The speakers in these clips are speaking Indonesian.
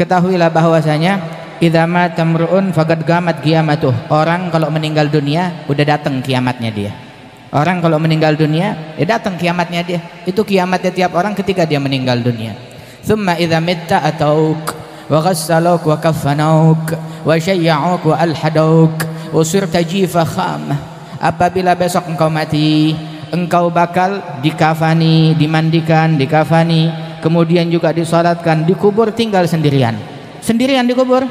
ketahuilah bahwasanya idza mata mru'un faqad gamat qiyamatuh. Orang kalau meninggal dunia udah datang kiamatnya dia. Orang kalau meninggal dunia ya datang kiamatnya dia. Itu kiamatnya tiap orang ketika dia meninggal dunia. Thumma idza mitta atauk wa ghassaluk wa kafanauk wa syayya'uk wa alhadauk wa sirta jifa kham. Apabila besok engkau mati engkau bakal dikafani dimandikan dikafani kemudian juga disolatkan dikubur tinggal sendirian sendirian dikubur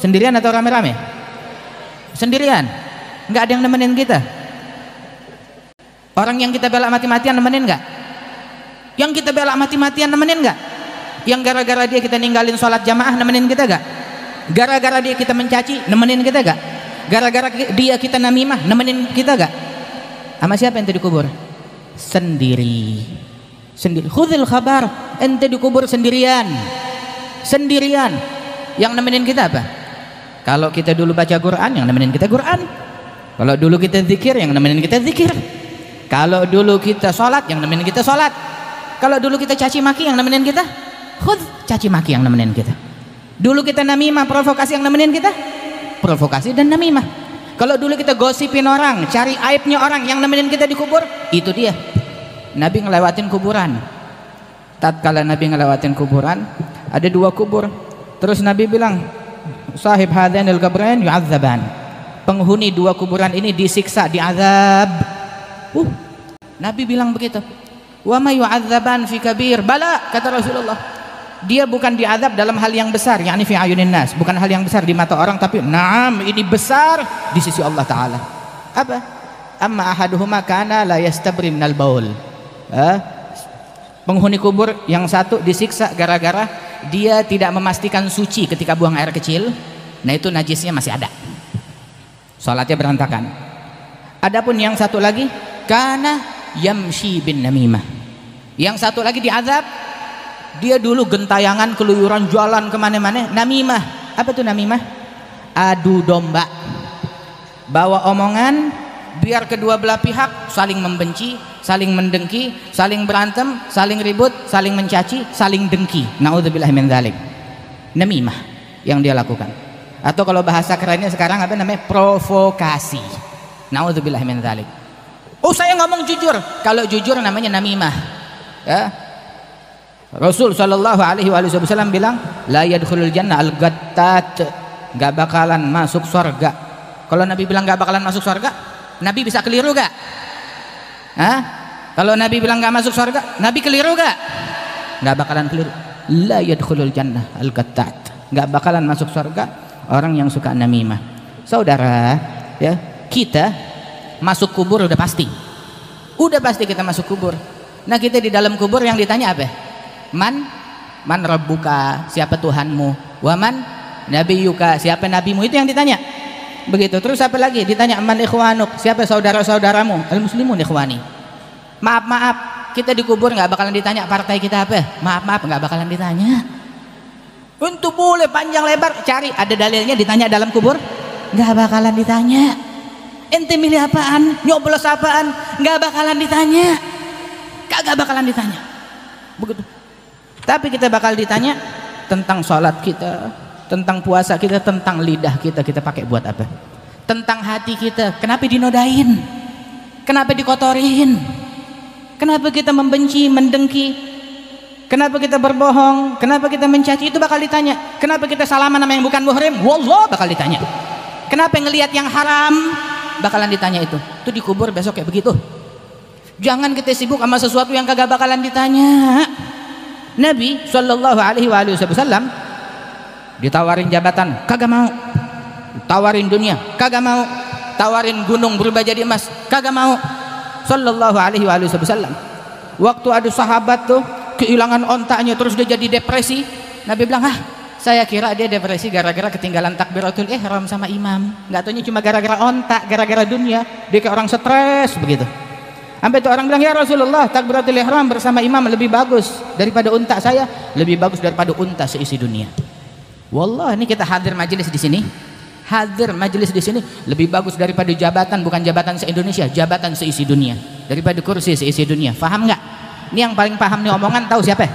sendirian atau rame-rame sendirian nggak ada yang nemenin kita orang yang kita bela mati-matian nemenin nggak yang kita bela mati-matian nemenin nggak yang gara-gara dia kita ninggalin sholat jamaah nemenin kita gak? Gara-gara dia kita mencaci nemenin kita gak? Gara-gara dia kita namimah nemenin kita gak? Sama siapa yang dikubur? Sendiri. Sendiri. Khudil khabar, ente dikubur sendirian. Sendirian. Yang nemenin kita apa? Kalau kita dulu baca Quran, yang nemenin kita Quran. Kalau dulu kita zikir, yang nemenin kita zikir. Kalau dulu kita sholat, yang nemenin kita sholat. Kalau dulu kita caci maki, yang nemenin kita Khud caci maki yang nemenin kita. Dulu kita namimah, provokasi yang nemenin kita. Provokasi dan namimah. Kalau dulu kita gosipin orang, cari aibnya orang yang nemenin kita di kubur, itu dia. Nabi ngelewatin kuburan. Tatkala Nabi ngelewatin kuburan, ada dua kubur. Terus Nabi bilang, "Sahib hadanil qabrain yu'adzaban." Penghuni dua kuburan ini disiksa, diazab. Uh, Nabi bilang begitu. Wa ma yu'adzaban fi kabir. Bala kata Rasulullah dia bukan diadab dalam hal yang besar yakni fi ayunin nas bukan hal yang besar di mata orang tapi naam ini besar di sisi Allah taala apa amma ahaduhuma kana la yastabri minal baul eh? penghuni kubur yang satu disiksa gara-gara dia tidak memastikan suci ketika buang air kecil. Nah itu najisnya masih ada. Salatnya berantakan. Adapun yang satu lagi kana yamshi bin namimah. Yang satu lagi diadab dia dulu gentayangan keluyuran jualan ke mana-mana. Namimah. Apa tuh namimah? Adu domba. Bawa omongan biar kedua belah pihak saling membenci saling mendengki saling berantem saling ribut saling mencaci saling dengki. Naudzubillah min dzalik. Namimah yang dia lakukan. Atau kalau bahasa kerennya sekarang apa namanya? Provokasi. Naudzubillah min dzalik. Oh saya ngomong jujur. Kalau jujur namanya namimah. Ya. Rasul Shallallahu Alaihi Wasallam bilang, la yadkhulul jannah al gattat, nggak bakalan masuk surga. Kalau Nabi bilang nggak bakalan masuk surga, Nabi bisa keliru gak? Hah? Kalau Nabi bilang nggak masuk surga, Nabi keliru gak? Nggak bakalan keliru. La yadkhulul jannah al gattat, nggak bakalan masuk surga orang yang suka namimah. Saudara, ya kita masuk kubur udah pasti, udah pasti kita masuk kubur. Nah kita di dalam kubur yang ditanya apa? man man rabbuka siapa Tuhanmu waman nabiyuka siapa nabimu itu yang ditanya begitu. Terus apa lagi? Ditanya man ikhwanuk siapa saudara-saudaramu? Al muslimun ikhwani. Maaf maaf kita dikubur nggak bakalan ditanya partai kita apa? Maaf maaf nggak bakalan ditanya. Untuk boleh panjang lebar cari ada dalilnya ditanya dalam kubur? Nggak bakalan ditanya. Ente milih apaan? Nyoblos apaan? Nggak bakalan ditanya. Kagak bakalan ditanya. Begitu. Tapi kita bakal ditanya tentang sholat kita, tentang puasa kita, tentang lidah kita, kita pakai buat apa? Tentang hati kita, kenapa dinodain? Kenapa dikotorin? Kenapa kita membenci, mendengki? Kenapa kita berbohong? Kenapa kita mencaci? Itu bakal ditanya. Kenapa kita salaman sama yang bukan muhrim? Wallah bakal ditanya. Kenapa ngelihat yang haram? Bakalan ditanya itu. Itu dikubur besok kayak begitu. Jangan kita sibuk sama sesuatu yang kagak bakalan ditanya. Nabi Shallallahu Alaihi Wasallam ditawarin jabatan kagak mau. Tawarin dunia kagak mau. Tawarin gunung berubah jadi emas kagak mau. Shallallahu Alaihi Wasallam. Waktu ada sahabat tuh kehilangan ontaknya terus dia jadi depresi. Nabi bilang ah saya kira dia depresi gara-gara ketinggalan takbiratul ihram sama imam. Nggak taunya cuma gara-gara ontak gara-gara dunia. Dia kayak orang stres begitu. Sampai itu orang bilang, "Ya Rasulullah, takbiratul ihram bersama imam lebih bagus daripada unta saya, lebih bagus daripada unta seisi dunia." Wallah, ini kita hadir majelis di sini. Hadir majelis di sini lebih bagus daripada jabatan bukan jabatan se-Indonesia, jabatan seisi dunia. Daripada kursi seisi dunia. Faham nggak? Ini yang paling paham nih omongan tahu siapa?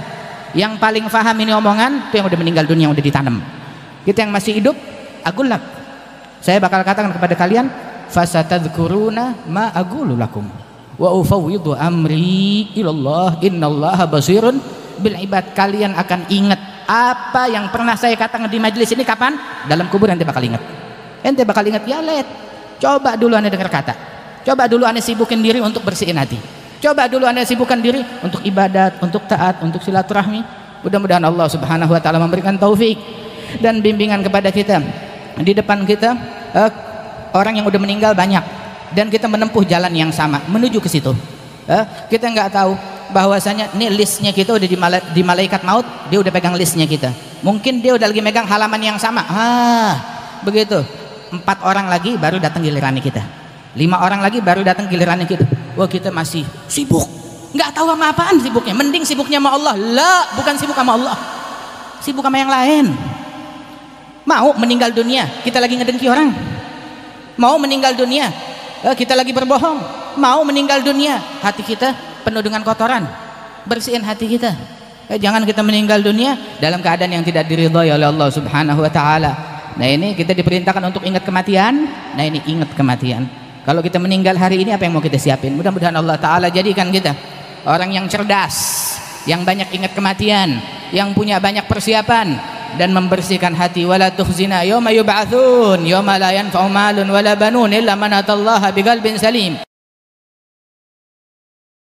yang paling faham ini omongan itu yang udah meninggal dunia yang udah ditanam kita yang masih hidup agulak saya bakal katakan kepada kalian fasatadkuruna ma agulu lakum wa ufawwidu amri ilallah innallaha basirun bil ibad kalian akan ingat apa yang pernah saya katakan di majelis ini kapan? Dalam kubur nanti bakal ingat. Ente bakal ingat ya let coba dulu anda dengar kata. Coba dulu anda sibukin diri untuk bersihin hati. Coba dulu anda sibukkan diri untuk ibadat untuk taat untuk silaturahmi. Mudah-mudahan Allah subhanahu wa ta'ala memberikan taufik dan bimbingan kepada kita. Di depan kita uh, orang yang udah meninggal banyak. Dan kita menempuh jalan yang sama menuju ke situ. Uh, kita nggak tahu bahwasanya ini listnya kita udah di, mala di malaikat maut dia udah pegang listnya kita. Mungkin dia udah lagi megang halaman yang sama. Ah begitu. Empat orang lagi baru datang giliran kita. Lima orang lagi baru datang giliran kita. Wah kita masih sibuk. Nggak tahu sama apaan sibuknya. Mending sibuknya sama Allah. Lah bukan sibuk sama Allah. Sibuk sama yang lain. Mau meninggal dunia kita lagi ngedengki orang. Mau meninggal dunia eh, kita lagi berbohong. Mau meninggal dunia hati kita penuh dengan kotoran bersihin hati kita eh, jangan kita meninggal dunia dalam keadaan yang tidak diridhoi oleh Allah subhanahu wa ta'ala Nah ini kita diperintahkan untuk ingat kematian. Nah ini ingat kematian. Kalau kita meninggal hari ini apa yang mau kita siapin? Mudah-mudahan Allah Taala jadikan kita orang yang cerdas, yang banyak ingat kematian, yang punya banyak persiapan dan membersihkan hati wala tuhzina yawma yub'atsun yawma la yanfa'u malun wala banun illa man atallaha biqalbin salim